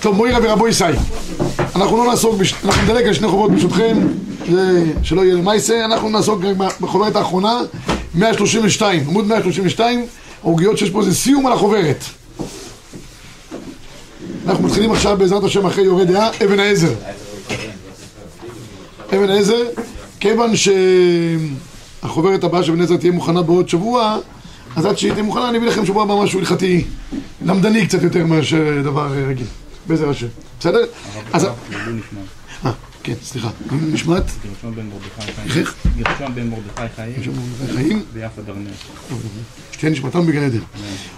טוב, מוירה ורבו ישי. אנחנו לא נעסוק, בש... אנחנו נדלג על שני חובות ברשותכם, זה... שלא יהיה למעשה, אנחנו נעסוק בחוברת האחרונה, 132, עמוד 132, העוגיות שיש פה זה סיום על החוברת. אנחנו מתחילים עכשיו בעזרת השם אחרי יורה דעה, אבן העזר. אבן העזר, כיוון שהחוברת הבאה של אבן העזר תהיה מוכנה בעוד שבוע, אז עד שהיא תהיה מוכנה אני אביא לכם שבוע הבא משהו הלכתי למדני קצת יותר מאשר דבר רגיל, בעזר השם, בסדר? אז... אה, כן, סליחה, נשמעת? גרשון בן מרדכי חיים. איך? גרשון בן מרדכי חיים ויפה דרנר. שתהיה נשמתם בגן עדן.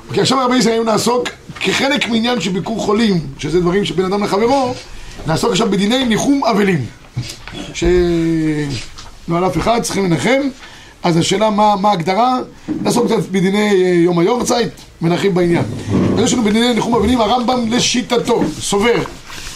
אוקיי, עכשיו הרבה ישראל נעסוק כחלק מעניין של ביקור חולים, שזה דברים שבין אדם לחברו, נעסוק עכשיו בדיני ניחום אבלים. שלא על אף אחד, צריכים לנחם. אז השאלה מה, מה ההגדרה, נעסוק קצת בדיני אה, יום היורצייט ונרחיב בעניין. יש לנו בדיני ניחום אבלים, הרמב"ם לשיטתו, סובר,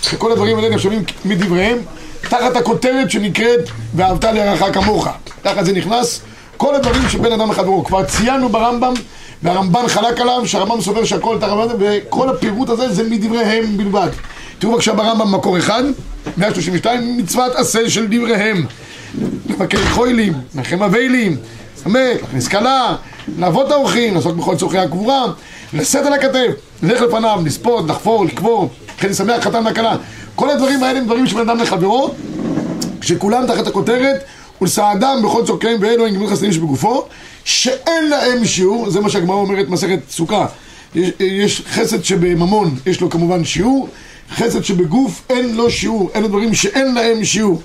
שכל הדברים האלה נחשבים מדבריהם, תחת הכותרת שנקראת ואהבת לרעך כמוך. תחת זה נכנס כל הדברים שבין אדם לחברו. כבר ציינו ברמב"ם, והרמב"ן חלק עליו, שהרמב"ם סובר שהכל תחת זה, וכל הפירוט הזה זה מדבריהם בלבד. תראו בבקשה ברמב"ם מקור אחד, 132, מצוות עשה של דבריהם. לבקר חוילים, נחם אבלים, סמק, להכניס כלה, האורחים, לעסוק בכל צורכי הקבורה, לשאת על הכתף, ללך לפניו, לספוד, לחפור, לקבור, וכן לשמח חתן והכלה. כל הדברים האלה הם דברים שבין אדם לחברו, שכולם תחת הכותרת ולסעדם בכל צורכיהם ואלו הם גמילות חסדים שבגופו, שאין להם שיעור, זה מה שהגמרא אומרת מסכת סוכה. יש, יש חסד שבממון, יש לו כמובן שיעור, חסד שבגוף אין לו שיעור, אלו דברים שאין להם שיעור.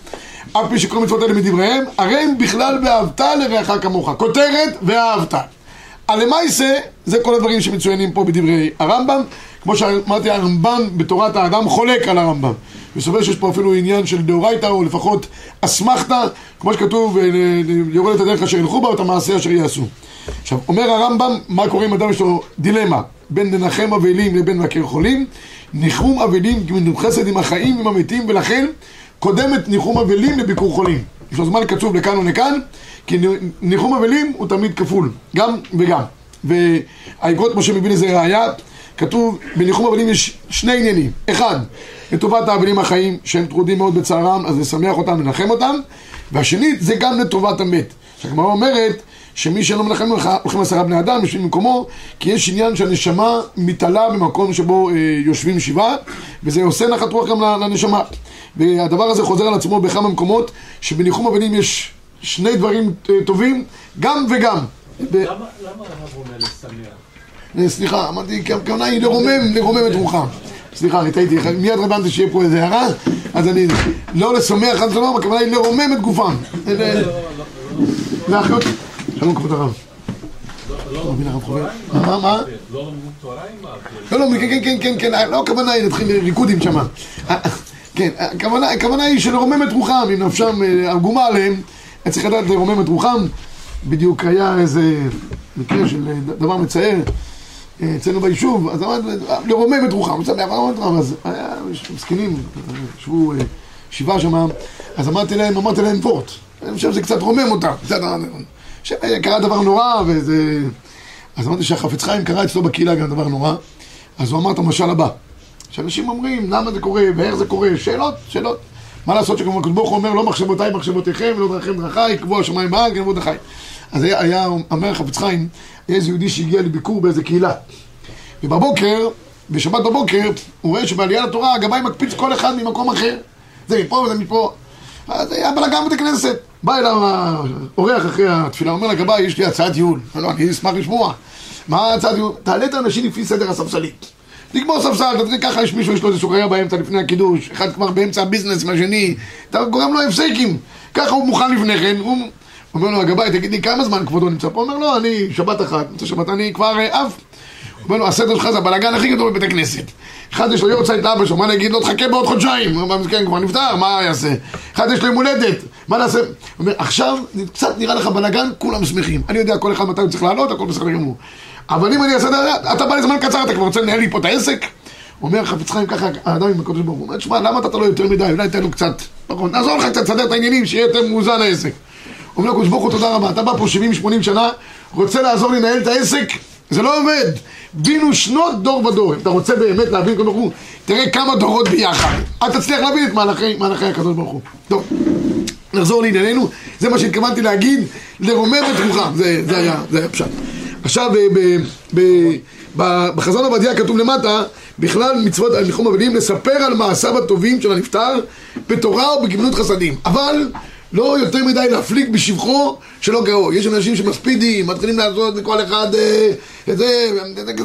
אף פי שכל המצוות האלה מדבריהם, הרי הם בכלל ואהבת לרעך כמוך. כותרת ואהבת. הלמייסה, זה כל הדברים שמצוינים פה בדברי הרמב"ם. כמו שאמרתי, הרמב"ן בתורת האדם חולק על הרמב"ם. וסובר שיש פה אפילו עניין של דאורייתא, או לפחות אסמכתא, כמו שכתוב, אה, יורד את הדרך אשר ילכו בה, או את המעשה אשר יעשו. עכשיו, אומר הרמב"ם, מה קורה אם אדם יש לו דילמה בין לנחם אבלים לבין מבקר חולים? ניחום אבלים חסד עם החיים ועם המתים, ולכן קודמת ניחום אבלים לביקור חולים. יש לו זמן קצוב לכאן או לכאן, כי ניחום אבלים הוא תמיד כפול, גם וגם. והאגרות משה מביא לזה ראייה, כתוב בניחום אבלים יש שני עניינים. אחד, לטובת האבלים החיים, שהם טרודים מאוד בצערם, אז לשמח אותם, לנחם אותם. והשנית, זה גם לטובת המת. שהגמרא אומרת שמי שאינו מנחם הולכים עשרה בני אדם, יושבים במקומו, כי יש עניין שהנשמה מתעלה במקום שבו אה, יושבים שבעה, וזה עושה נחת רוח גם לנשמה. והדבר הזה חוזר על עצמו בכמה מקומות, שבניחום אבלים יש שני דברים אה, טובים, גם וגם. למה הרב אומר לשמח? אה, סליחה, אמרתי, הכוונה היא לרומם, לרומם את רוחם. סליחה, טעיתי, מיד הבנתי שיהיה פה איזה הערה, אז אני, לא לשמח, חס ושלום, הכוונה היא לרומם את גופם. להחיות, שלום כבוד הרב. לא לא. לא, לא, כן, כן, כן, כן, כן, לא הכוונה היא להתחיל ריקודים שמה. כן, הכוונה, היא שלרומם את רוחם, אם נפשם אה, עגומה עליהם, צריך לדעת לרומם את רוחם. בדיוק היה איזה מקרה של אה, דבר מצער אה, אצלנו ביישוב, אז אמרתי, לרומם את רוחם, מצא בעבר אמרתי להם, אז היה מסכנים, ישבו אה, שבעה שם, אז אמרתי להם, אמרתי להם וורט, אני חושב שזה קצת רומם אותם, קצת, שקרה דבר נורא, וזה... אז אמרתי שהחפץ חיים קרה אצלו בקהילה גם דבר נורא, אז הוא אמר את המשל הבא, שאנשים אומרים, למה זה קורה, ואיך זה קורה, שאלות, שאלות. מה לעשות שכמו הקדוש ברוך הוא אומר, לא מחשבותיי מחשבותיכם, ולא דרכיכם דרכיי, קבוע השמיים בארץ, גנבו דרכיי. אז היה, היה, אומר חפץ חיים, היה איזה יהודי שהגיע לביקור באיזה קהילה. ובבוקר, בשבת בבוקר, הוא רואה שבעלייה לתורה הגבאי מקפיץ כל אחד ממקום אחר. זה מפה וזה מפה. אז היה בלאגן בבית הכנסת. בא אליו האורח אחרי התפילה, אומר לגבאי, יש לי הצעת ייעול. לו, אני אשמח לשמוע. מה הצעת ייעול? תעלה את האנשים לפי סדר הספסלית. לגמור ספסל, יודע, ככה יש מישהו, יש לו איזה סוכריה באמצע לפני הקידוש, אחד כבר באמצע הביזנס עם השני, אתה גורם לו הפסקים. ככה הוא מוכן לפני כן, הוא אומר לו, הגבאי, תגיד לי, כמה זמן כבודו נמצא פה? אומר, לא, אני שבת אחת, מצא שבת אני כבר אה, עף. הוא אומר לו, הסדר שלך זה הבלאגן הכי גדול בבית הכנסת. אחד יש לו יורצה את אבא שלו, מה נגיד לו, תחכה בעוד חודשיים. הוא אומר, מסכן, כבר נפטר, מה יעשה? אחד יש לו יום הולדת, מה נעשה? הוא אומר, עכשיו קצת נראה לך בלאגן, כולם שמחים. אני יודע כל אחד מתי הוא צריך לעלות, הכל בסדר גמור. אבל אם אני אעשה את זה, אתה בא לזמן קצר, אתה כבר רוצה לנהל לי פה את העסק? אומר חפץ חיים ככה, האדם עם הקדוש ברוך הוא אומר, תשמע, למה אתה לא יותר מדי, אולי תן לו קצת, נכון, נעזור לך קצת לסדר את העניינים, שיהיה יותר מאוזן העסק. אומר לקדוש ברוך הוא, תודה רבה, אתה בא פה 70-80 שנה, רוצה לעזור לי לנהל את העסק, זה לא עובד. בינו שנות דור ודור. אם אתה רוצה באמת להבין כל ברוך הוא, תראה כמה דורות ביחד. אל תצליח להבין את מהלכי, מהלכי הקדוש ברוך הוא. טוב, נחזור לענייננו. זה מה שהתכוונתי להגיד, לרומם את רוחם. זה, זה היה, זה היה פשט. עכשיו, ב, ב, ב, ב, בחזון עובדיה כתוב למטה, בכלל מצוות על ניחום אבלים, לספר על מעשיו הטובים של הנפטר בתורה ובגמילות חסדים. אבל לא יותר מדי להפליג בשבחו שלא גאו. יש אנשים שמספידים, מתחילים לעשות לכל אחד אה, את זה,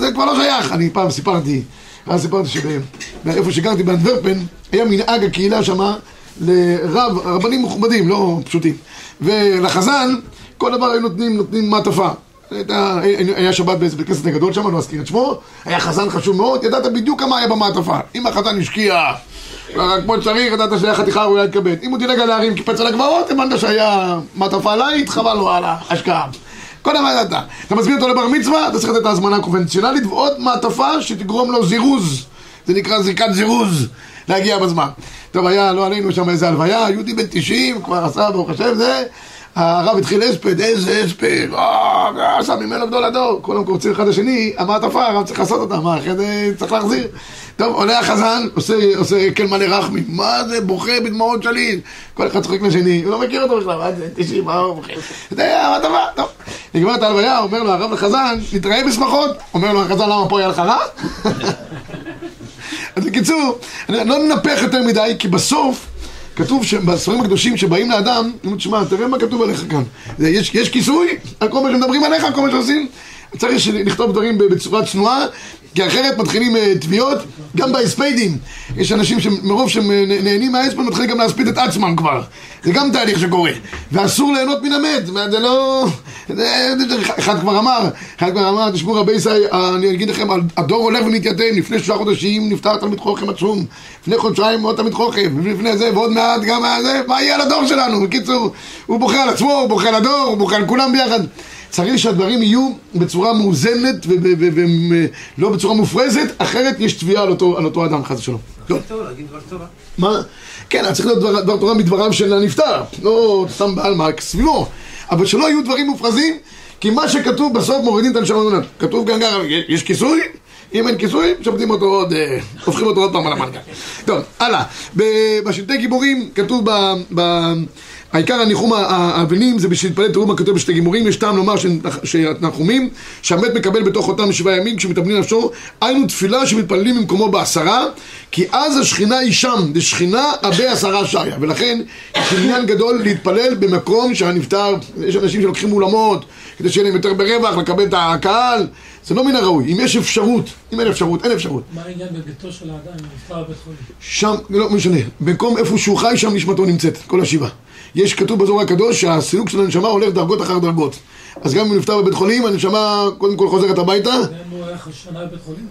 זה, כבר לא שייך. אני פעם סיפרתי, אז סיפרתי שבאיפה שגרתי באנטוורפן, היה מנהג הקהילה שמה לרב, רבנים מכובדים, לא פשוטים. ולחזן, כל דבר היו נותנים, נותנים מעטפה. היה שבת באיזה בית כנסת גדול שם, לא אזכיר את שמו, היה חזן חשוב מאוד, ידעת בדיוק כמה היה במעטפה. אם החזן השקיע כמו שצריך, ידעת שהיה חתיכה ראויה להתכבד. אם הוא דילג על ההרים, קיפץ על הגבעות, הבנת שהיה מעטפה light, חבל לו על ההשקעה. כל דבר ידעת. אתה מזמין אותו לבר מצווה, אתה צריך לתת את ההזמנה הקונבנציונלית, ועוד מעטפה שתגרום לו זירוז. זה נקרא זריקת זירוז, להגיע בזמן. טוב, היה, לא עלינו שם איזה הלוויה, יהודי בן 90, כבר עשה, ברוך השם, זה... הרב התחיל הספד, איזה הספד, אה, עשה ממנו גדול הדור. כולם קורצים אחד לשני, המעטפה, הרב צריך לעשות אותה, מה, אחרי זה צריך להחזיר. טוב, עולה החזן, עושה, קל מלא רחמי, מה זה, בוכה בדמעות שליל. כל אחד צוחק לשני, הוא לא מכיר אותו בכלל, מה זה, תשעים, מה הוא בוכה. זה המעטפה, טוב. נגמר את ההלוויה, אומר לו הרב לחזן, נתראה בשמחות. אומר לו החזן, למה פה היה לך רע? אז בקיצור, לא ננפח יותר מדי, כי בסוף... כתוב שבספרים הקדושים שבאים לאדם, תשמע, תראה מה כתוב עליך כאן. יש, יש כיסוי על כל מה שמדברים עליך, על כל מה שעושים. צריך לכתוב דברים בצורה צנועה, כי אחרת מתחילים uh, תביעות, גם בהספדים. יש אנשים שמרוב שהם נהנים מההספד, מתחילים גם להספיד את עצמם כבר. זה גם תהליך שקורה. ואסור ליהנות מן המת, זה לא... אחד כבר אמר, אחד כבר אמר, תשמעו רבי ישראל, אני אגיד לכם, הדור הולך ומתייתם, לפני שלושה חודשים נפטר תלמיד חוכם עצום, לפני חודשיים עוד תלמיד חוכם, ולפני זה ועוד מעט גם זה, מה יהיה על הדור שלנו? בקיצור, הוא בוכה על עצמו, הוא בוכה על הדור, הוא בוכה על כולם ביחד. צריך שהדברים יהיו בצורה מאוזנת ולא בצורה מופרזת, אחרת יש תביעה על אותו, על אותו אדם, חס ושלום. מה? כן, צריך להיות דבר, דבר תורה מדבריו של הנפטר, לא סתם בעלמא, סביבו. אבל שלא יהיו דברים מופרזים, כי מה שכתוב בסוף מורידים את הנשמה ממנו. כתוב כאן ככה, יש כיסוי? אם אין כיסוי, שופטים אותו עוד, אה, הופכים אותו עוד פעם על המנכ"ל. טוב, הלאה. בשלטי גיבורים כתוב ב... העיקר הניחום האבלים זה בשביל להתפלל תראו מה כתוב בשתי גימורים יש טעם לומר שהתנחומים שהמת מקבל בתוך אותם שבעה ימים כשמתאבלים נפשו היינו תפילה שמתפללים במקומו בעשרה כי אז השכינה היא שם דשכינה אבי עשרה שיה ולכן יש עניין גדול להתפלל במקום שהנפטר יש אנשים שלוקחים אולמות כדי שיהיה להם יותר ברווח לקבל את הקהל זה לא מן הראוי, אם יש אפשרות, אם אין אפשרות, אין אפשרות. מה העניין בביתו של האדם, אם נפטר בבית חולים? שם, לא משנה, במקום איפה שהוא חי, שם נשמתו נמצאת, כל השבעה. יש כתוב בזוהר הקדוש שהסילוק של הנשמה הולך דרגות אחר דרגות. אז גם אם הוא נפטר בבית חולים, הנשמה קודם כל חוזרת הביתה.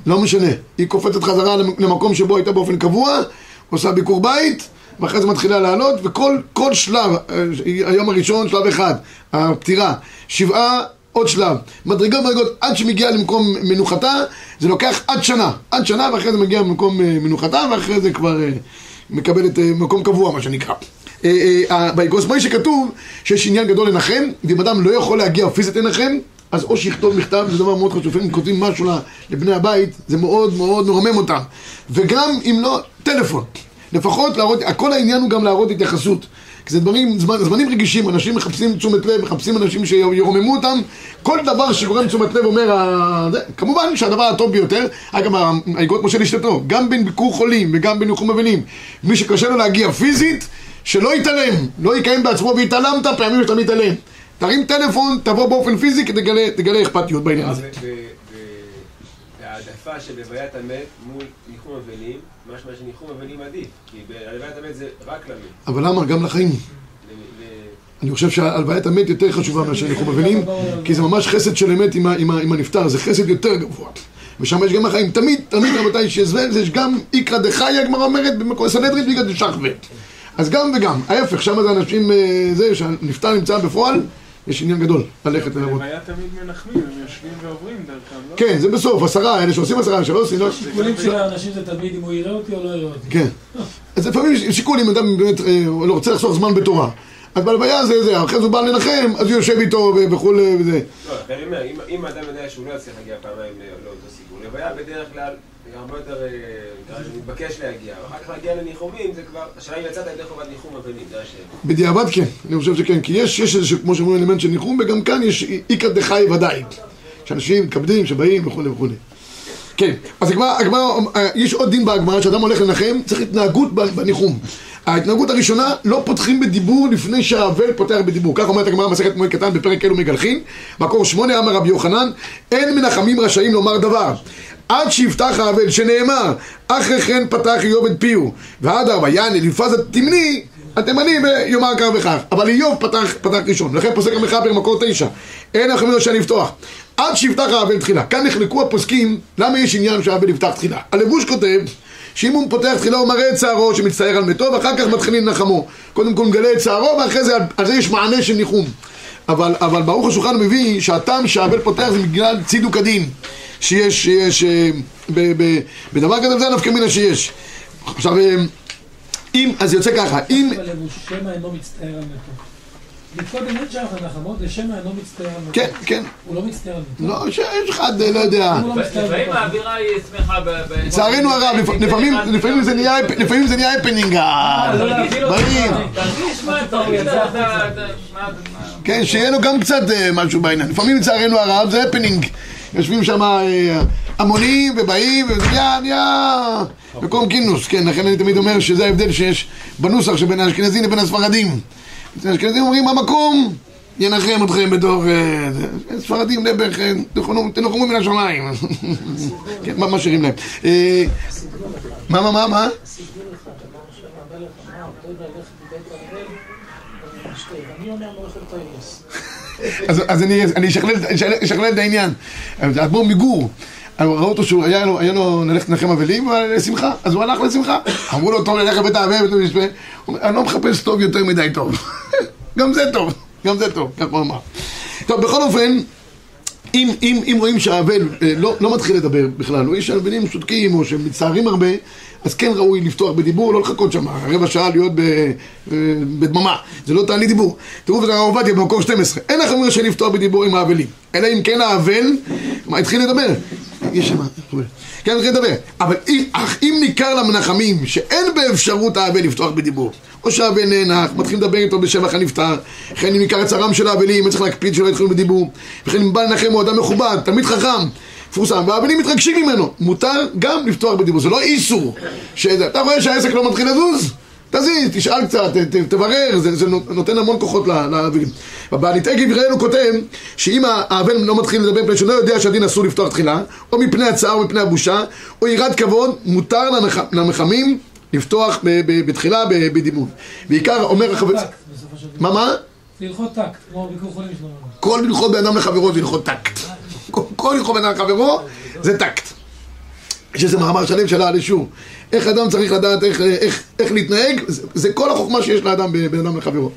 לא משנה. היא קופצת חזרה למקום שבו הייתה באופן קבוע, עושה ביקור בית, ואחרי זה מתחילה לעלות, וכל שלב, אה, היום הראשון, שלב אחד, הפטירה, שבעה עוד שלב, מדרגות מדרגות עד שמגיעה למקום מנוחתה, זה לוקח עד שנה, עד שנה ואחרי זה מגיע למקום אה, מנוחתה ואחרי זה כבר אה, מקבלת מקום קבוע מה שנקרא. באגרוס מוישה כתוב שיש עניין גדול לנחם, ואם אדם לא יכול להגיע פיזית לנחם, אז או שיכתוב מכתב, זה דבר מאוד חשוב, אם כותבים משהו לבני הבית, זה מאוד מאוד מרומם אותם. וגם אם לא, טלפון. לפחות להראות, הכל העניין הוא גם להראות התייחסות. כי זה דברים, זמנ, זמנים רגישים, אנשים מחפשים תשומת לב, מחפשים אנשים שירוממו אותם, כל דבר שגורם תשומת לב אומר, כמובן שהדבר הטוב ביותר, אגב, האגרות משה לשתתו, גם בין ביקור חולים וגם בין ניחום אבלים, מי שקשה לו להגיע פיזית, שלא יתעלם, לא יקיים בעצמו והתעלמת פעמים שאתה מתעלם. תרים טלפון, תבוא באופן פיזי, תגלה אכפתיות בעניין הזה. והעדפה של הלוויית המת מול ניחום אבלים, משמע שניחום אבלים עדיף, כי בהלוויית המת זה רק למת. אבל למה? גם לחיים. אני חושב שהלוויית המת יותר חשובה מאשר ניחום אבלים, כי זה ממש חסד של אמת עם הנפטר, זה חסד יותר גבוה. ושם יש גם החיים. תמיד, תמיד רבותיי, שיש גם איקרא דחי, הגמרא אומרת, סנהדרין ואיקרא דשחווה. אז גם וגם, ההפך, שם זה אנשים, אה, זה, שהנפטר נמצא בפועל, יש עניין גדול ללכת לראות. היה תמיד מנחמים, הם יושבים ועוברים דרכם, לא? כן, זה בסוף, עשרה, אלה שעושים עשרה, שלא עושים, לא... שיקולים של האנשים זה תמיד אם הוא יראה אותי או לא יראה אותי. כן. אז לפעמים שיקולים, אדם באמת אה, לא רוצה לחסוך זמן בתורה. אז בהלוויה זה זה, אחרי זה הוא בא לנחם, אז הוא יושב איתו וכולי וזה. לא, אני אומר, אם- אם האדם יודע שהוא לא יצליח להגיע פעמיים לא- לאותו סיפור, לוויה בדרך כלל הרבה יותר מתבקש להגיע, ואחר כך להגיע לניחומים זה כבר, השאלה אם יצאת ידי חובת ניחום אבלים, זה השאלה. בדיעבד כן, אני חושב שכן, כי יש, יש איזה, כמו שאומרים, אלמנט של ניחום, וגם כאן יש איכא דחי ודאי. שאנשים מכבדים, שבאים וכולי וכולי. כן, אז הגמרא, אה, יש עוד דין בהגמרא, שאדם הולך לנחם, צריך התנהגות בניחום. ההתנהגות הראשונה, לא פותחים בדיבור לפני שהאבל פותח בדיבור. כך אומרת הגמרא מסכת מועד קטן בפרק אלו מגלחין, מקור שמונה, אמר רבי יוחנן, אין מנחמים רשאים לומר דבר. עד שיפתח האבל, שנאמר, אחרי כן פתח איוב את פיהו, ועד ארבע יעני לפז התמני, התימני ויאמר כך וכך. אבל איוב פתח, פתח ראשון, לכן פוסק המחבר מקור תשע. אין מנחמים רשאים לפתוח. עד שיפתח האבל תחילה. כאן נחלקו הפוסקים, למה יש עניין שהאבל יפתח תחילה. הלבוש כותב שאם הוא פותח תחילה הוא מראה את צערו שמצטער על מתו ואחר כך מתחילים לנחמו. קודם כל מגלה את צערו ואחרי זה על זה יש מענה של ניחום. אבל, אבל ברוך השולחן מביא שהטעם שהאבל פותח זה בגלל צידוק הדין שיש, שיש אה, ב, ב, בדבר כזה זה הנפקא מינה שיש. עכשיו אה, אם, אז יוצא ככה, אם, שמא אינו מצטער על מתו. מקודם אין שייך לנחמות, זה שמא אינו מצטער על מתו. כן, כן, הוא לא מצטער על מתו. לא, שיש אחד, אה, לא יודע, לא לפעמים. האווירה היא שמחה ב... לצערנו הרב, לפ- לפעמים, זה נהיה, הפנינג, ה- לא. תרגיש מה אתה כן, שיהיה לו גם קצת אה, משהו בעניין. לפעמים לצערנו הרב זה הפנינג. יושבים שם אה, המונים ובאים, וזה נהיה, נהיה מקום כינוס. כן, לכן אני תמיד אומר שזה ההבדל שיש בנוסח שבין האשכנזים לבין הספרדים. האשכנזים אומרים, המקום ינחם אתכם בתור... אה, זה." ספרדים תנחמו- תנחמו מן השמיים. כן, מה משאירים להם. אה, מה, מה, מה, מה? ולשתה." ואני אומר, לא יכול לטייס. אז, אני, אשכלל, את העניין. האדמו"ר מגור, ראו אותו שהוא, היה לו, היה לו ללכת לנחם אבלים, אבל לשמחה, אז הוא הלך לשמחה. אמרו לו, טוב ללכת לבית האבל, הוא אומר, אני לא מחפש טוב יותר מדי טוב. גם זה טוב, גם זה טוב, כך הוא אמר. טוב, בכל אופן, אם, אם, אם רואים שהאבל אה, לא, לא מתחיל לדבר בכלל, או יש אבלים שותקים או שמצטערים הרבה, אז כן ראוי לפתוח בדיבור, לא לחכות שם. רבע שעה להיות ב, אה, בדממה, זה לא תענית דיבור. תראו את הרב עובדיה במקור 12, אין לכם רשאי לפתוח בדיבור עם האבלים, אלא אם כן האבל, התחיל לדבר, יש שם, כן, התחיל לדבר, אבל אם, ניכר למנחמים שאין באפשרות האבל לפתוח בדיבור, או שהאבל נאנח, מתחילים לדבר איתו בשבח הנפטר, וכן אם ניכר צערם של האבלים, צריך להקפיד שלא יתחילו בדיבור, וכן אם בא לנחם הוא אדם מכובד, תלמיד חכם, מפורסם, והאבלים מתרגשים ממנו, מותר גם לפתוח בדיבור, זה לא איסור, אתה רואה שהעסק לא מתחיל לזוז? תזיז, תשאל קצת, ת- ת- תברר, זה, זה נותן המון כוחות ל- לאבלים. ובעליתי גבריאל כותב שאם האבל לא מתחיל לדבר מפני שהוא לא יודע שהדין אסור לפתוח תחילה, או מפני הצער או מפני הבושה, או יראת כבוד, מותר לנחמים לפתוח ב- ב- בתחילה ב- בדיבור. בעיקר אומר דבר. מה מה? זה הלכות טקט, כמו ביקור חולים שלנו. כל הלכות בן אדם לחברו זה הלכות טקט. כל- הלכות בן אדם לחברו זה טקט. יש איזה מאמר שלם של העל אישור. איך אדם צריך לדעת איך, איך, איך להתנהג, זה, זה כל החוכמה שיש לאדם בין אדם לחברו.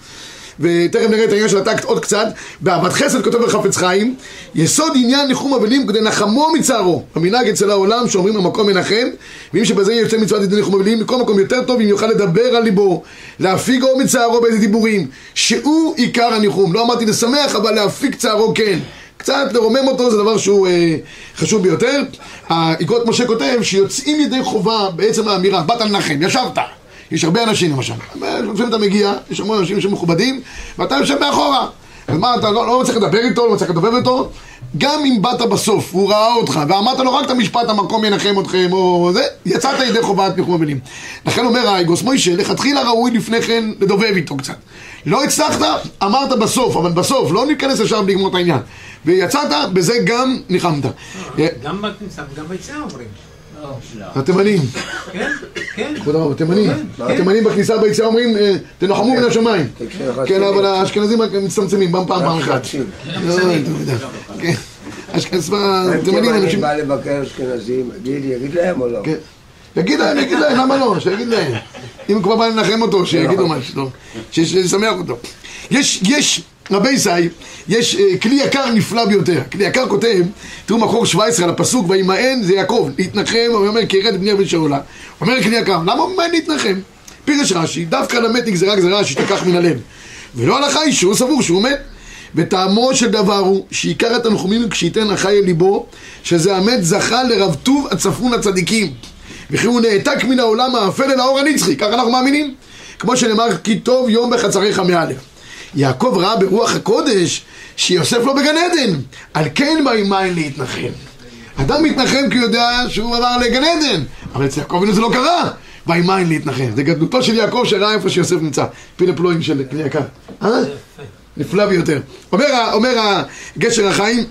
ותכף נראה את העניין של הטקט עוד קצת. באהבת חסד כותב בחפץ חיים, יסוד עניין ניחום אבלים כדי נחמו מצערו. המנהג אצל העולם שאומרים המקום מנחם, ואם שבזה יוצא מצוות ידי ניחום אבלים, מכל מקום יותר טוב אם יוכל לדבר על ליבו, להפיגו מצערו באיזה דיבורים, שהוא עיקר הניחום. לא אמרתי לשמח, אבל להפיג צערו כן. קצת לרומם אותו זה דבר שהוא אה, חשוב ביותר. האגרות משה כותב שיוצאים ידי חובה בעצם האמירה, באת לנחם, ישבת. יש הרבה אנשים למשל. לפעמים אתה מגיע, יש המון אנשים שמכובדים, ואתה יושב מאחורה. אז מה, אתה לא, לא צריך לדבר איתו, לא צריך לדבר איתו? גם אם באת בסוף, והוא ראה אותך, ואמרת לו רק את המשפט, המקום ינחם אתכם, או זה, יצאת ידי חובת ניחום אבלים. לכן אומר האגוס מוישה, לכתחילה ראוי לפני כן לדובב איתו קצת. לא הצלחת, אמרת בסוף, אבל בסוף, לא ניכנס ישר לגמור את העניין. ויצאת, בזה גם ניחמת. גם בכניסה וגם ביציאה אומרים. התימנים, כן, כן. כבוד הרב, התימנים, התימנים בכניסה ביציאה אומרים, אה, תנוחמו מן השמיים. כן, אבל האשכנזים רק מצטמצמים, פעם פעם אחת. לא. כן. אשכנזים, התימנים אנשים... בא לבקר אשכנזים, יגיד להם או לא? כן. יגיד להם, יגיד להם, למה לא? שיגיד להם. אם הוא כבר בא לנחם אותו, שיגידו משהו, לא. ש- שישמח אותו. יש, יש, רבי ישי, יש אה, כלי יקר נפלא ביותר. כלי יקר כותב, תראו מקור 17 על הפסוק, וימאן זה יעקב, להתנחם, הוא אומר, כי ירד בני אבן שאולה. אומר כלי יקר, למה הוא ממאן להתנחם? פירש רש"י, דווקא למת נגזרה גזרה שתיקח מן הלב. ולא הלכה היא שהוא סבור שהוא מת. וטעמו של דבר הוא שעיקר התנחומים כשייתן החי אל ליבו שזה המת זכה לרב טוב הצפון לצדיקים וכי הוא נעתק מן העולם האפל אל האור הנצחי ככה אנחנו מאמינים כמו שנאמר כי טוב יום בחצריך מאלף יעקב ראה ברוח הקודש שיוסף לו בגן עדן. על כן באים מים להתנחם. אדם מתנחם כי הוא יודע שהוא עבר לגן עדן אבל אצל יעקב זה לא קרה. באים מים להתנחם. זה גדלותו של יעקב שראה איפה שיוסף נמצא. פילה פלואים של כלי יקר. אה? נפלא ביותר. אומר, אומר הגשר החיים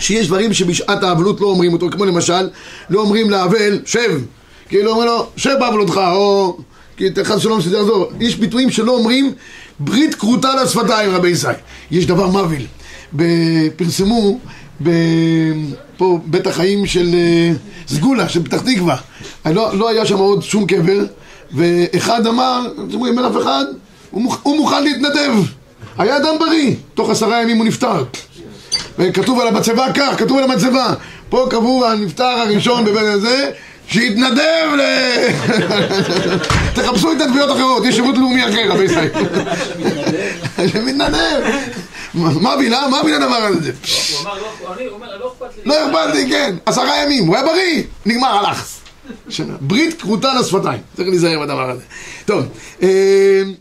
שיש דברים שבשעת האבלות לא אומרים אותו, כמו למשל, לא אומרים לאבל, שב, כאילו אומרים לו, שב באבלותך, או כי חס ושלום שזה יחזור. יש ביטויים שלא אומרים ברית כרותה לשפתיים, רבי ישראל. יש דבר מוביל. ב- פרסמו ב... פה בית החיים של אה, סגולה, של פתח תקווה. לא, לא היה שם עוד שום קבר, ואחד אמר, אתם אומרים, אין אף אחד, הוא, מוכ... הוא מוכן להתנדב. היה אדם בריא, תוך עשרה ימים הוא נפטר. וכתוב על המצבה כך, כתוב על המצבה. פה קבעו הנפטר הראשון בבית הזה, שיתנדב ל... תחפשו התנדבויות אחרות, יש שירות לאומי אחר, רבי ישראל. שמתנדב. מה בינה? מה בינה הדבר הזה? הוא אמר, לא, לא אכפת לי. לא אכפת לי, כן. עשרה ימים, הוא היה בריא, נגמר, הלך. שנה. ברית כרותה לשפתיים, צריך להיזהר בדבר הזה. טוב, אה,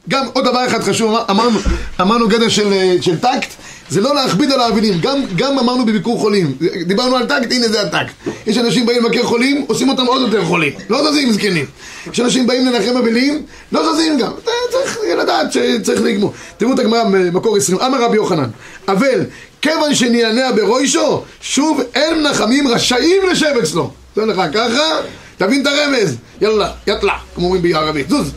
גם עוד דבר אחד חשוב, אמר- אמרנו, אמרנו גדר של, אה, של טקט, זה לא להכביד על האבלים, גם, גם אמרנו בביקור חולים, דיברנו על טקט, הנה זה הטקט. יש אנשים באים לבקר חולים, עושים אותם עוד יותר חולים, לא זזים זקנים. יש אנשים באים לנחם אבלים, לא זזים גם, צריך לדעת שצריך לגמור. תראו את הגמרא במקור 20, אמר רבי יוחנן, אבל כיוון שנענע ברוישו, שוב אין מנחמים רשאים לשב אצלו. זה לך ככה, תבין את הרמז, יאללה, יאללה, כמו אומרים בערבית, זוז.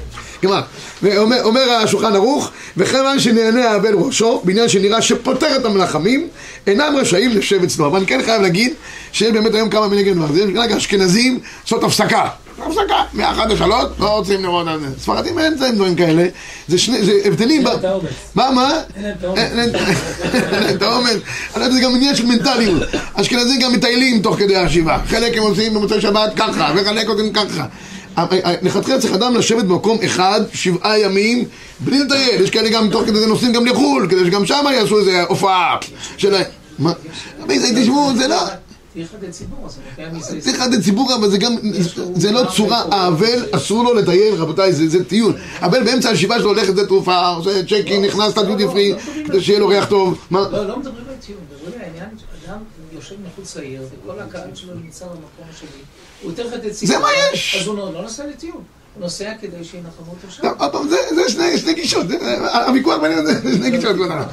גמר. ואומר אומר השולחן ערוך, וכיוון שנהנה האבל ראשו, בעניין שנראה שפוטר את המלחמים, אינם רשאים לשבת אצלו. אבל אני כן חייב להגיד, שיש באמת היום כמה דבר. זה רק האשכנזים לעשות הפסקה. הפסקה, מאחת לשלוש, לא רוצים לראות על זה. ספרדים אין להם דברים כאלה. זה שני, זה הבדלים. מה, מה? אין להם את האומץ. אין להם אין להם את האומץ. אני יודע, זה גם עניין של מנטליות. אשכנזים גם מטיילים תוך כדי השבעה. חלק הם עושים במוצאי שבת ככה, וחלק עושים ככה. לכתחילה צריך אדם לשבת במקום אחד, שבעה ימים, בלי לטייל. יש כאלה גם תוך כדי זה נוסעים גם לחו"ל, כדי שגם שם יעשו איזה הופעה שלהם. מה? תשמעו, זה לא... צריך עד ציבור, אבל זה גם, זה לא צורה, האבל אסור לו לטייל, רבותיי, זה, טיול. אבל באמצע הישיבה שלו הולך לשדה תעופה, עושה צ'קין, נכנס לדיוטי פרי, כדי שיהיה לו ריח טוב. לא, לא מדברים על טיול, מדברים על יושב מחוץ לעיר, וכל הקהל שלו נמצא במקום השני. הוא יותר ציבור. זה מה יש. אז הוא לא לא נוסע לטיול. הוא נוסע כדי שינחמו אותו שם. טוב, עוד פעם, זה, שני, גישות, הוויכוח בינינו זה שני גישות. כבוד הרב.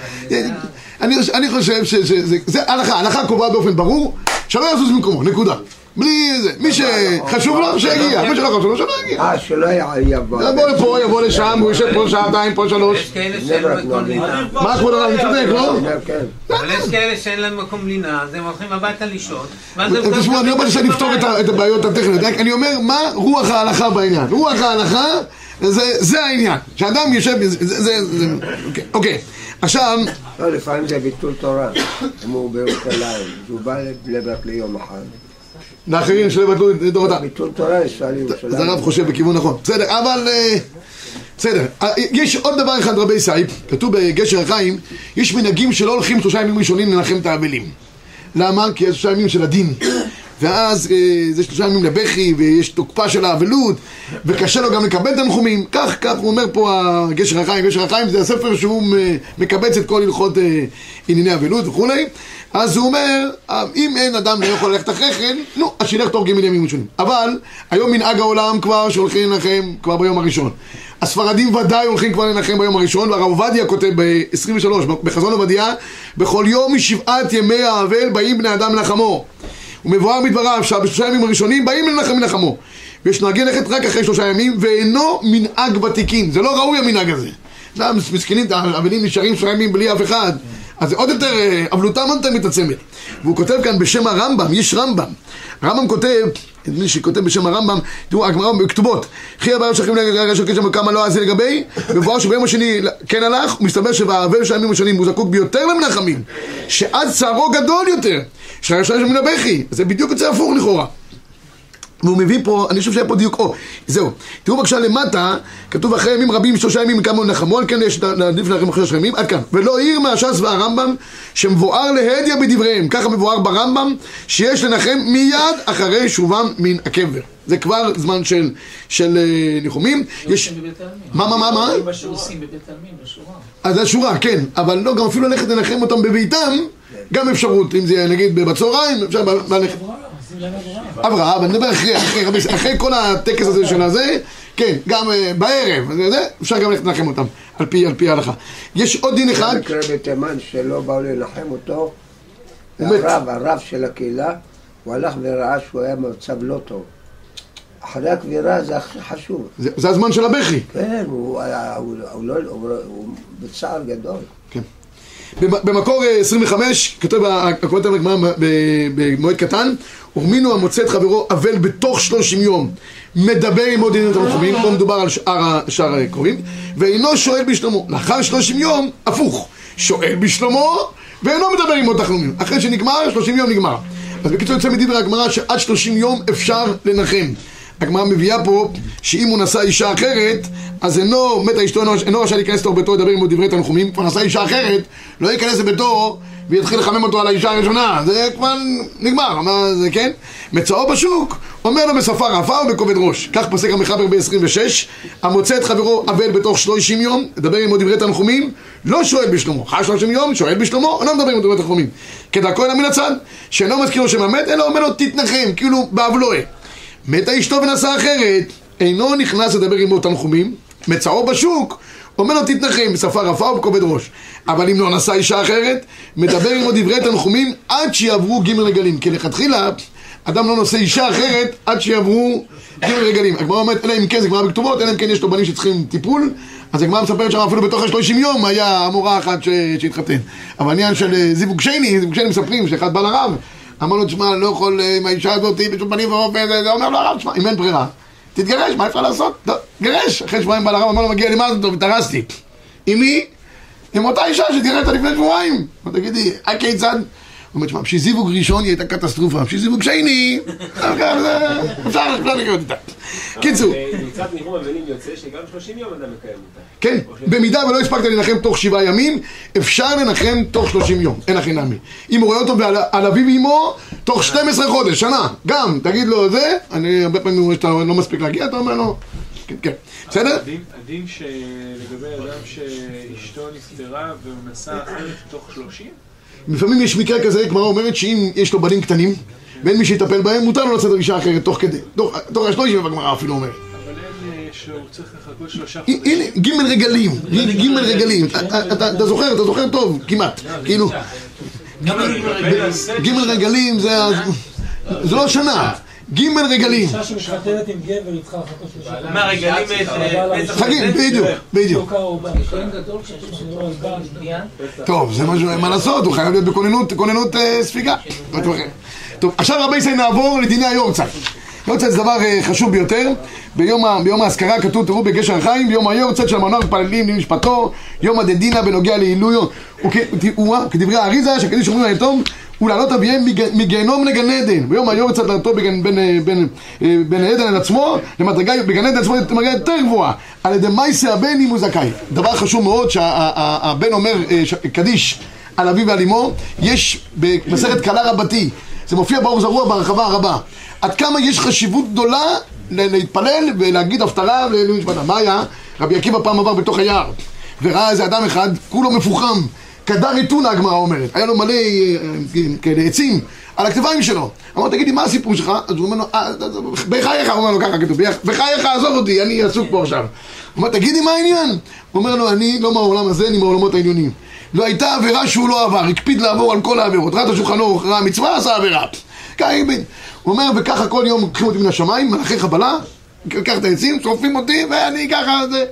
אני, חושב שזה, זה הלכה, הלכה קובעה באופן ברור, שלא יזוז ממקומו, נקודה. בלי זה, מי שחשוב לו, שיגיע, מי שלא חשוב לו, שלא יגיע. אה, שלא יבוא. יבוא לפה, יבוא לשם, הוא יושב פה שעתיים, פה שלוש. יש כאלה שאין להם מקום לינה. מה כבוד הרב, אני צודק, לא? כן. אבל יש כאלה שאין להם מקום לינה, אז הם הולכים הביתה לישון. תשמעו, אני לא מקבלים לפתור את הבעיות הטכניות, אני אומר מה רוח ההלכה בעניין. רוח ההלכה זה זה העניין. שאדם יושב, זה, זה, זה, זה- אוקיי, אוקיי. עכשיו, לא, לפעמים זה ביטול תורה. אם הוא בירושלים, הוא בא לבני ברק ליום אחד. לאחרים שלא יבטלו את. ביטול תורה אז לירושלים. הרב חושב בכיוון נכון. בסדר, אבל... אה, בסדר. אה, יש עוד דבר אחד רבי סייב, כתוב בגשר החיים, יש מנהגים שלא הולכים שלושה ימים ראשונים לנחם את האבלים. למה? כי יש שלושה ימים של הדין. ואז אה, זה שלושה ימים לבכי, ויש תוקפה של האבלות, וקשה לו גם לקבל תנחומים. כך, כך הוא אומר פה הגשר החיים. גשר החיים זה הספר שהוא מקבץ את כל הלכות אה, ענייני אבלות וכולי. אז הוא אומר, אם אין אדם לא יכול ללכת אחרי כן, נו, אז שילך תוך ג' ימים ראשונים. אבל היום מנהג העולם כבר שהולכים לנחם כבר ביום הראשון. הספרדים ודאי הולכים כבר לנחם ביום הראשון, והרב עובדיה כותב ב-23, בחזון עובדיה, בכל יום משבעת ימי האבל באים בני אדם לנחמו. ומבואר מדבריו שבשלושה ימים הראשונים באים לנחם לנחמו. ויש נוהגי ללכת רק אחרי שלושה ימים, ואינו מנהג ותיקין. זה לא ראוי המנהג הזה. זה מסכנים, האבלים נשארים שלושה ימים בלי אף אחד. אז זה עוד יותר, אה, אבלותם עוד יותר מתעצמת. והוא כותב כאן בשם הרמב"ם, יש רמב"ם. הרמב"ם כותב, לי שכותב בשם הרמב"ם, תראו, הגמרא בכתובות. חי הבעיה שלכם של קשר כמה לא עשה לגבי, מבואר שביום השני כן הלך, ומסתבר שבאבל של הימים השונים הוא זקוק ביותר למנחמים, שעד צערו גדול יותר, שהרשע מן הבכי, זה בדיוק יוצא הפוך לכאורה. והוא מביא פה, אני חושב שהיה פה דיוק, או, זהו. תראו בבקשה למטה, כתוב אחרי ימים רבים, שלושה ימים כמה נחמו, על כן יש להעדיף לכם אחרי שלושה ימים, עד כאן. ולא עיר מהש"ס והרמב"ם, שמבואר להדיא בדבריהם, ככה מבואר ברמב"ם, שיש לנחם מיד אחרי שובם מן הקבר. זה כבר זמן של, של אה, ניחומים. יש... בבית העלמין. מה, מה, מה, מה? בשורה. אז זה שורה, כן, אבל לא, גם אפילו ללכת לנחם אותם בביתם, גם אפשרות, אם זה נגיד בצהריים, אפשר ללכת. אברהם, אני מדבר אחרי, אחרי, רבי- אחרי כל הטקס הזה של הזה, כן, גם אה, בערב, זה, זה, אפשר גם ללכת לנחם אותם, על פי, על פי ההלכה. יש עוד דין אחד, במקרה בתימן שלא באו לנחם אותו. הרב, הרב של הקהילה, הוא הלך וראה שהוא היה במצב לא טוב. אחרי הקבירה זה הכי חשוב. זה, זה הזמן של הבכי. כן, הוא הוא, הוא, לא, הוא, הוא בצער גדול. במ- במקור אה, 25, כותב ה- הכותב בגמרא ב- במועד קטן, ורמינו המוצא את חברו אבל בתוך 30 יום, מדבר עם עוד עניינים תנחומים, פה מדובר על שאר הקרובים, ואינו שואל בשלומו. לאחר 30 יום, הפוך, שואל בשלומו, ואינו מדבר עם עוד תחלומים. אחרי שנגמר, 30 יום נגמר. אז בקיצור יוצא מדברי הגמרא שעד 30 יום אפשר לנחם. הגמרא מביאה פה שאם הוא נשא אישה אחרת, אז אינו, מתה אשתו, אינו, רשאי להיכנס לתוך ביתו לדבר עמו דברי תנחומים, כבר נשא אישה אחרת, לא ייכנס לביתו ויתחיל לחמם אותו על האישה הראשונה, זה כבר נגמר, מה זה כן? מצאו בשוק, אומר לו בשפה רפה ובכובד ראש. כך פסק המחבר ב-26, המוצא את חברו אבל בתוך 30 יום, לדבר עמו דברי תנחומים, לא שואל בשלומו, חי 30 יום, שואל בשלומו, אינו מדבר עמו דברי תנחומים. כדרכו אלא מן הצד, שאינו מזכיר לו שם המת, אלא אומר לו תתנחם, כאילו באבלואה. מתה אשתו ונשא אחרת, אינו נכנס לדבר עמו תנחומים, מצאו בשוק, אומר לו תתנחם בשפה רפה ובכובד ראש. אבל אם לא נשא אישה אחרת, מדבר עמו דברי תנחומים עד שיעברו ג' רגלים. כי לכתחילה, אדם לא נושא אישה אחרת עד שיעברו ג' רגלים. הגמרא אומרת, אלא אם כן, זה גמרא בכתובות, אלא אם כן יש לו בנים שצריכים טיפול, אז הגמרא מספרת שם אפילו בתוך השלושים יום היה המורה אחת שהתחתן. אבל העניין של אה, זיווג שני, זיווג שני מספרים שאחד בא לרב, אמר לו, תשמע, אני לא יכול אה, עם האישה הזאת בשום פנים ואופן, זה זה." אומר לו הרב, תשמע, אם אין ברירה, תתגרש, מה אפשר לעשות? לא, גרש. אחרי שבועיים בא לרב, אמר לו, מגיע לי מה זה טוב, התארסתי. עם מי? עם אותה אישה שתראה לפני שבועיים. תגידי, הכיצד? הוא אומר, תשמע, בשביל זיווג ראשון היא הייתה קטסטרופה, בשביל זיווג שני, אפשר אפשר לחיות איתה. קיצור, מצד ניחום אבלים יוצא שגם 30 יום אדם מקיים אותה. כן, במידה ולא הספקת לנחם תוך שבעה ימים, אפשר לנחם תוך שלושים יום, אין הכי נמי. אם הוא רואה אותו ועל על אביו ואמו, תוך 12 חודש, שנה, גם, תגיד לו זה, אני הרבה פעמים רואה שאתה לא מספיק להגיע, אתה אומר לו, כן, כן, בסדר? הדין- שלגבי אדם שאשתו נפטרה והוא נשא אחרת תוך 30? לפעמים יש מקרה כזה, גמרא אומרת שאם יש לו בנים קטנים, ואין מי שיטפל בהם, מותר לו לצאת אישה אחרת תוך כדי, תוך תוך השלושים הגמרא אפילו אומרת. אבל אין, אה, שהוא צריך לחכות שלושה הנה, חודשים. הנה, ג' רגלים, ג' רגלים, אתה- זוכר, אתה זוכר טוב, כמעט, כאילו, ג' רגלים. זה זה לא שנה, ג' רגלים, אישה שמתחתנת עם גבר, היא צריכה לחכות שלושה מה, רגלים חגים? בדיוק, בדיוק. בניין. טוב, זה משהו, מה לעשות, הוא חייב להיות בכוננות כוננות, אה, ספיגה. טוב, עכשיו רבי ישראל נעבור לדיני היורצייט. יורצייט זה דבר אה, חשוב ביותר. ביום האזכרה כתוב, תראו בגשר החיים, ביום היורצייט של המנוח מתפללים למשפטו, יום הדדינא בנוגע לעילויו. וכדברי האריזה, שקדיש אומרים ליתום, ולעלות אביהם מג- מגיהנום לגן עדן. ביום לעלותו בגן- בין אה, אה, עדן אל עצמו, למדרגה, בגן עדן עצמו למדרגה יותר גבוהה. על ידי מייסה הבן אם הוא זכאי. דבר חשוב מאוד שהבן אומר אה, קדיש על אביו ועל אמו, יש במסכת קלה רבתי, זה מופיע באור זרוע בהרחבה הרבה. עד כמה יש חשיבות גדולה להתפלל ולהגיד הפטרה נשמתם. מה היה? רבי עקיבא פעם עבר בתוך היער, וראה איזה אדם אחד, כולו מפוחם, קדר אתונה הגמרא אומרת, היה לו מלא אה, אה, כאלה עצים על הכתפיים שלו. אמר, תגיד לי, מה הסיפור שלך? אז הוא אומר לו, "אה, בחייך, הוא אומר לו ככה כתוב, בחייך, עזוב אותי, אני עסוק פה עכשיו. הוא אומר, תגיד לי, מה העניין? הוא אומר לו, אני לא מהעולם הזה, אני מהעולמות העליונים. לא הייתה עבירה שהוא לא עבר, הקפיד לעבור על כל העבירות. ראה את השולחנו, ראה מצווה, עשה עבירה. הוא אומר, וככה כל יום לוקחים אותי מן השמיים, מלאכי חבלה, קח את העצים, שורפים אותי, ואני ככה, זה...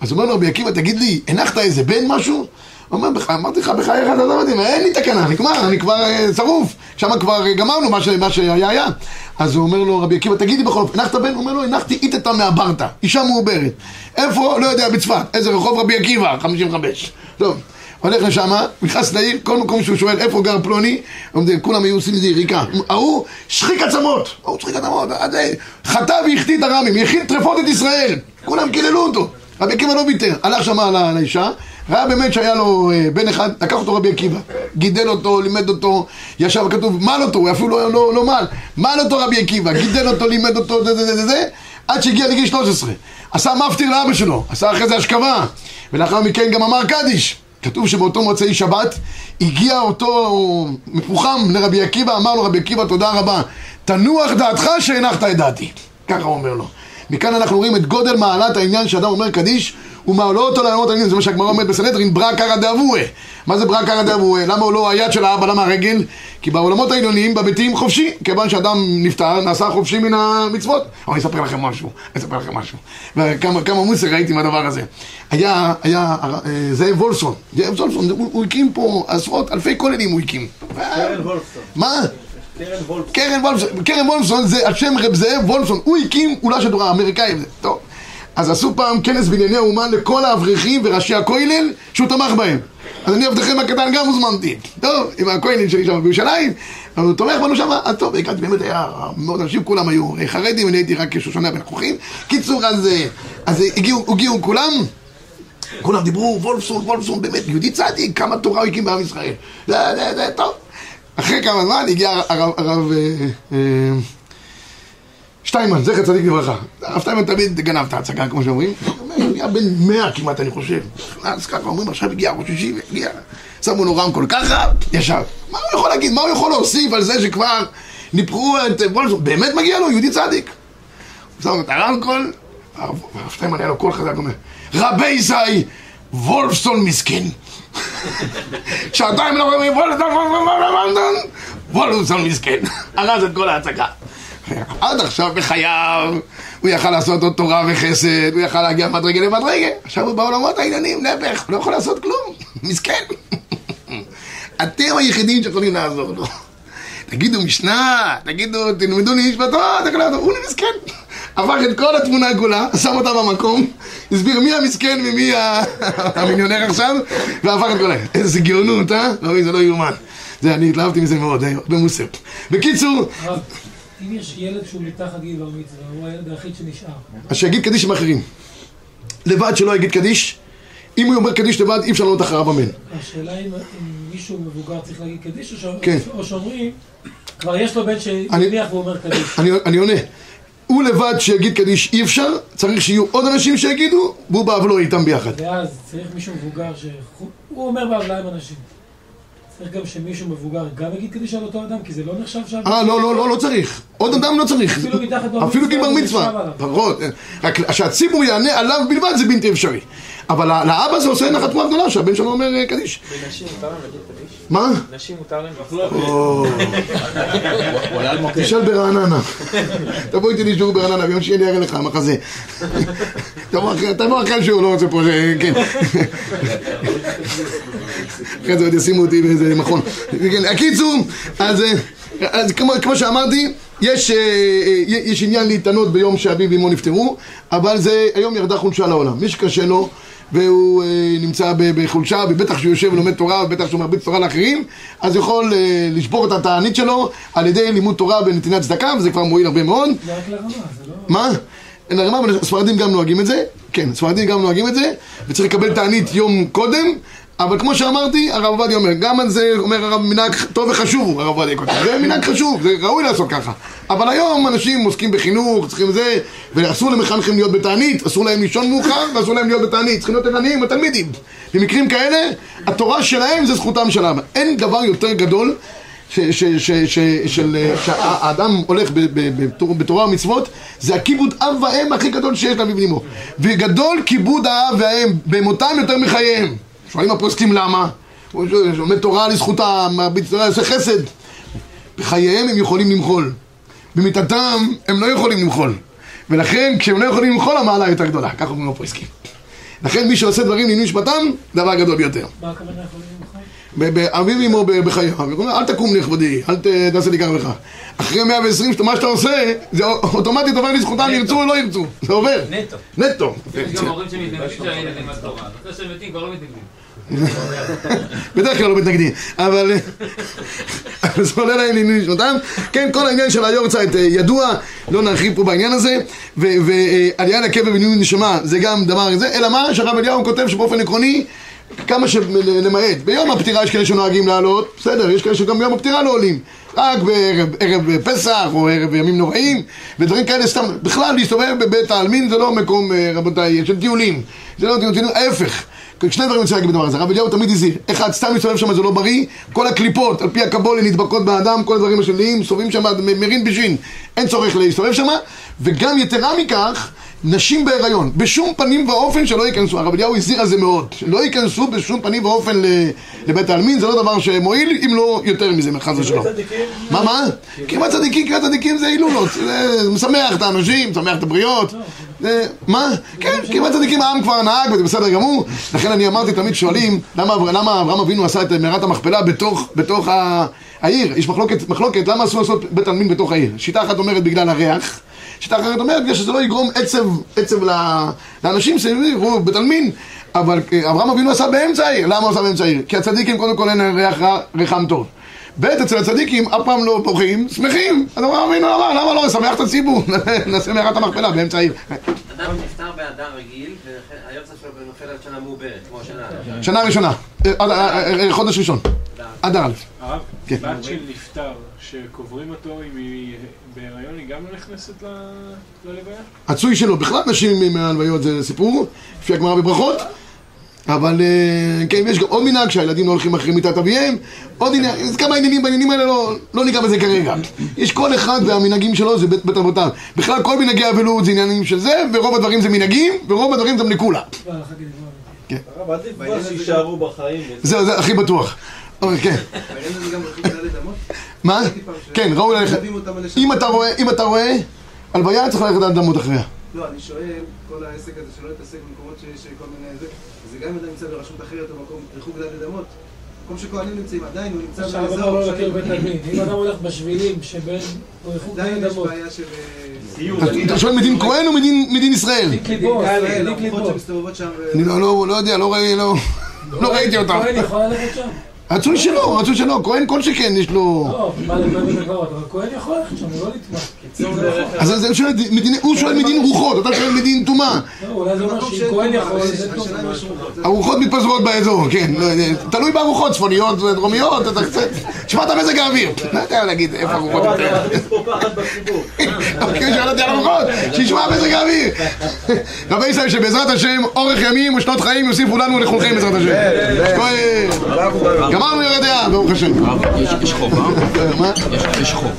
אז אומר לו, רבי עקיבא, תגיד לי, הנחת איזה בן משהו? אומר, "בח- אמרתי לך, בחייך, אתה לא יודעים, אין לי תקנה, נגמר, אני כבר אה, שרוף. שם כבר אה, גמרנו מה שהיה היה. אז הוא אומר לו, רבי עקיבא, תגיד לי בכל אופן, הנחת בן? הוא אומר לו, הנחתי איתתא מהברתא, אישה מעוברת. איפה? לא יודע, בצפת. איזה רחוב רבי עקיבא? 55. טוב. הולך לשם, נכנס לעיר, כל מקום שהוא שואל איפה גר פלוני, כולם היו עושים איזה יריקה. ההוא שחיק עצמות, ההוא שחיק עצמות, אז זה, חטא והחטיא את הרמים, יכין טרפות את ישראל, כולם קיללו אותו. רבי עקיבא לא ויתר, הלך ל- לאישה, ראה באמת שהיה לו אה, בן אחד, לקח אותו רבי עקיבא, גידל אותו, לימד אותו, ישב כתוב, מל אותו, הוא אפילו לא, לא, לא מל, מל אותו רבי עקיבא, גידל אותו, לימד אותו, זה זה זה זה, זה עד שהגיע לגיל 13. עשה מפטיר לאבא שלו, עשה אחרי זה השכבה, ולאחר מכן גם אמר קדיש. כתוב שבאותו מוצאי שבת הגיע אותו מפוחם לרבי עקיבא, אמר לו רבי עקיבא תודה רבה, תנוח דעתך שהנחת את דעתי. ככה הוא אומר לו. מכאן אנחנו רואים את גודל מעלת העניין שאדם אומר קדיש ומעלו אותו לעולמות העניין, זה מה שהגמרא אומרת בסנהדרין, ברא קרא דאבוה. מה זה ברא קרא דאבוה? למה הוא לא היד של האבא, למה הרגל? כי בעולמות העליונים, בביתים חופשי, כיוון שאדם נפטר, נעשה חופשי מן המצוות. אבל אני אספר לכם משהו, אני אספר לכם משהו. וכמה כמה מוסר ראיתי מהדבר הזה. היה, היה אה, זאב וולפסון, זאב וולפסון, הוא, הוא הקים פה עשרות אלפי כוללים הוא הקים. מה? קרן וולפסון. קרן וולפסון, זה על שם רב זאב וולפסון, הוא הקים אולה של תורה, האמריקאים, זה, טוב. אז עשו פעם כנס בנייני האומה לכל האברכים וראשי הכולל שהוא תמך בהם. אז אני עבדכם הקטן גם הוזמנתי. טוב, עם הכולל שלי שם בירושלים, אבל הוא תומך בנו שם, אז טוב, הגעתי, באמת היה מאוד אנשים, כולם היו חרדים, אני הייתי רק שושנה בין הכוכים. קיצור, אז, אה, אז הגיעו, הגיעו כולם. כולם דיברו, וולפסון, וולפסון, באמת, יהודי צדיק, כמה תורה הוא הקים בעם ישראל. זה, זה, זה, טוב. אחרי כמה זמן הגיע הרב, הרב אה, אה, שטיימן, זכר צדיק לברכה. הרב שטיימן תמיד גנב את ההצגה, כמו שאומרים. הוא היה בן מאה כמעט, אני חושב. אז ככה אומרים, עכשיו הגיע ראש אישי, הגיע, שמו לו רמקול ככה, ישב. מה הוא יכול להגיד? מה הוא יכול להוסיף על זה שכבר ניפחו את וולפסון? באמת מגיע לו, יהודי צדיק. הוא שם את הרמקול, הרב שטיימן היה לו קול חזק, אומר, רבי ישי, וולפסון מסכן. שעתיים אנחנו אומרים וולפסון, מסכן. הרס את כל ההצגה. עד עכשיו בחייו הוא יכל לעשות עוד תורה וחסד, הוא יכל להגיע מדרגה למדרגה. עכשיו הוא בעולמות העניינים, נפח, לא יכול לעשות כלום. מסכן. אתם היחידים שיכולים לעזור לו. תגידו משנה, תגידו, תלמדו לי משפטו, תגידו, הוא מסכן. הפך את כל התמונה כולה, שם אותה במקום, הסביר מי המסכן ומי המיליונר עכשיו, והפך את כל ה... איזה גאונות, אה? לא, זה לא יאומן. זה, אני התלהבתי מזה מאוד, אה, הרבה מוסר. בקיצור, הרב, אם יש ילד שהוא מתחת גיל בר מצווה, הוא הילד היחיד שנשאר. אז שיגיד קדיש עם אחרים. לבד שלא יגיד קדיש, אם הוא אומר קדיש לבד, אי אפשר לענות אחריו אמן. השאלה אם מישהו מבוגר צריך להגיד קדיש, או כן. או שאומרים, כבר יש לו בן שמניח ואומר קדיש. אני, אני עונה. הוא לבד שיגיד קדיש אי אפשר, צריך שיהיו עוד אנשים שיגידו, והוא באבלו איתם ביחד. ואז צריך מישהו מבוגר שהוא אומר בהבלעה עם אנשים. צריך גם שמישהו מבוגר גם יגיד קדיש על אותו אדם, כי זה לא נחשב שם. אה, לא, לא, לא, לא צריך. עוד אדם לא צריך. אפילו מתחת בר אפילו מצווה גיל בר מצווה. רק שהציבור יענה עליו בלבד זה בלתי אפשרי. אבל לאבא זה עושה נחת רוח גדולה שהבן שלו אומר אה, קדיש. ונשים מותר להם להגיד קדיש? מה? נשים מותר להם? עלה על מוקד. תשאל ברעננה. תבוא איתי לשיעור ברעננה, ביום שני אני אראה לך מחזה. תבוא אחרי- שהוא לא רוצה פה, ש- כן. אחרי זה עוד ישימו אותי באיזה מכון. כן, הקיצור, אז אה, אז כמו כמו שאמרתי, יש אה, אה, יש עניין להתענות ביום שאביו ואמו נפטרו, אבל זה, היום ירדה חולשה לעולם. מי שקשה לו והוא אה, נמצא בחולשה, ובטח שהוא יושב ולומד תורה, ובטח שהוא מרביץ תורה לאחרים, אז יכול אה, לשבור את התענית שלו על ידי לימוד תורה ונתינת צדקה, וזה כבר מועיל הרבה מאוד. זה רק לרמה, זה לא... מה? אבל הספרדים גם נוהגים את זה, כן, הספרדים גם נוהגים את זה, וצריך לקבל תענית יום קודם, אבל כמו שאמרתי, הרב עובדיה אומר, גם על זה אומר הרב מנהג טוב וחשוב, הרב עובדיה כותב, זה מנהג חשוב, זה ראוי לעשות ככה. אבל היום אנשים עוסקים בחינוך, צריכים זה, ואסור למחנכים להיות בתענית, אסור להם לישון מאוחר, ואסור להם להיות בתענית, צריכים להיות ערניים התלמידים. במקרים כאלה, התורה שלהם זה זכותם של האבא. אין דבר יותר גדול שהאדם הולך בתורה ומצוות, זה הכיבוד אב ואם הכי גדול שיש לאביו ולאמו. וגדול כיבוד האב והאם במותם יותר מחייהם. שואלים הפוסקים למה? הוא לומד תורה לזכותם, מרביץ תורה, עושה חסד. בחייהם הם יכולים למחול. במיתתם הם לא יכולים למחול. ולכן כשהם לא יכולים למחול המעלה יותר גדולה. ככה אומרים הפוסקים. לכן מי שעושה דברים לענייני משפטם, דבר גדול ביותר. מה הכוונה יכולים למחול? ב- באביב עמו ב- בחייו, הוא אומר, אל תקום נכבדי, אל תעשה לי כך וכך. אחרי 120, שאתה- מה שאתה עושה, זה אוטומטית עובר לזכותם, ירצו או לא ירצו, זה עובר. נטו. נטו. יש גם הורים שמתנגדים שהילדים בתורה. אחרי שהם מתים כבר לא מתנגדים. בדרך כלל לא מתנגדים, אבל זה עולה להם לעניינים נשמתם. כן, כל העניין של היורצייט אה, ידוע, לא נרחיב פה בעניין הזה, ועלייה לקבר בניהול נשמה זה גם דבר זה, אלא מה שהרב אליהו כותב שבאופן עקרוני כמה שלמעט, ביום הפטירה יש כאלה שנוהגים לעלות, בסדר, יש כאלה שגם ביום הפטירה לא עולים, רק בערב ערב פסח או ערב ימים נוראים, ודברים כאלה סתם, בכלל להסתובב בבית העלמין זה לא מקום, אה, רבותיי, של טיולים, זה לא טיולים, ההפך. שני דברים אני רוצה להגיד בדבר הזה, הרב אליהו תמיד הזהיר, אחד, סתם להסתובב שם זה לא בריא, כל הקליפות, על פי הקבולה נדבקות באדם, כל הדברים השליליים, מסתובבים שם, מרין בשין, אין צורך להסתובב שם, וגם יתרה מכך, נשים בהיריון, בשום פנים ואופן שלא ייכנסו, הרב אליהו הזהיר על זה מאוד, שלא ייכנסו בשום פנים ואופן לבית העלמין, זה לא דבר שמועיל, אם לא יותר מזה, חס ושלום. מה, מה? קרבת צדיקים, קרבת צדיקים זה הילולות, זה משמח את האנשים, משמח את הבריות. מה? כן, קרבת צדיקים העם כבר נהג וזה בסדר גמור. לכן אני אמרתי, תמיד שואלים, למה אבר- למה אברהם אבינו עשה את מערת המכפלה בתוך- העיר? יש מחלוקת, למה אסור לעשות בית עלמין בתוך העיר? שיטה אחת אומרת בגלל הריח. שיטה אחרת אומרת בגלל שזה לא יגרום עצב, עצב לאנשים הוא בית עלמין. אבל אה, אברהם אבינו עשה באמצע העיר, למה הוא עשה באמצע העיר? כי הצדיקים קודם כל אין ריח רע, ריחם טוב. ב' אצל הצדיקים אף פעם לא בוכים, שמחים. אז אברהם אבינו אמר, למה לא? נשמח את הציבור, נעשה מערת המכפלה באמצע העיר. אדם נפטר באדר רגיל, והיוצא שלו נופל על שנה מעוברת, כמו השנה. שנה ראשונה, אה, אה, אה, חודש ראשון, אדר א'. הרב, כן. בת של נפטר, שקוברים אותו אם היא בהיריון, היא גם לא נכנסת ל- ללוויה? הצוי שלו, בכלל נשים מהלוויות זה סיפור, לפי הגמרא בברכות. אבל אה, כן, יש גם עוד מנהג שהילדים לא הולכים אחרי מיטת אביהם, עוד עניין, אז כמה עניינים בעניינים האלה, לא, לא ניגע בזה כרגע. יש כל אחד והמנהגים שלו זה בית, בית אבותיו. בכלל כל מנהגי אבלות זה עניינים של זה, ורוב הדברים זה מנהגים, ורוב הדברים זה שיישארו בחיים. זהו, זה הכי בטוח. אוקיי, כן. מה? כן, ראוי ללכת. אם אתה רואה, אם אתה רואה, הלוויה צריך ללכת עד למות אחריה. לא, אני שואל, כל העסק הזה שלא להתעסק במקומות שיש כל מיני זה, זה גם אם אתה נמצא ברשות אחרת או מקום ריחוק דלת אמות. מקום שכהנים נמצאים, עדיין הוא נמצא עכשיו אדם לא להכיר בית עלמין. אם אדם הולך בשבילים שבין ריחוק עדיין יש אדמות. בעיה של... אז אתה שואל מדין כהן או מדין ישראל? אני לא- לא לא יודע, לא ראיתי, לא... לא ראיתי אותם. כהן יכול ללכת שם? רצוי שלא, רצוי שלא, כהן כל שכן יש לו... לא, מה לבית הקברות, אבל כהן יכול ללכת שם, הוא לא נתמך. אז הוא שואל מדין רוחות, אתה שואל מדין טומאה. לא, אולי זה אומר במקום שאם שאין כהן טומאה, יכול, זה טוב. הרוחות מתפזרות באזור, כן, לא יודע, תלוי ברוחות, צפוניות ודרומיות, אתה קצת... תשמע את המזג האוויר, לא יודע להגיד איפה הרוחות הרב, יותר. אתה מכניס פה פחד בציבור. אוקיי, שאל אותי על הרוחות, שישמע מזג האוויר. רבי ישראל, שבעזרת השם, אורך ימים ושנות חיים יוסיפו לנו ולכולכם בעזרת השם. גמרנו ירדיה, ברוך השם. יש חובה? יש חובה?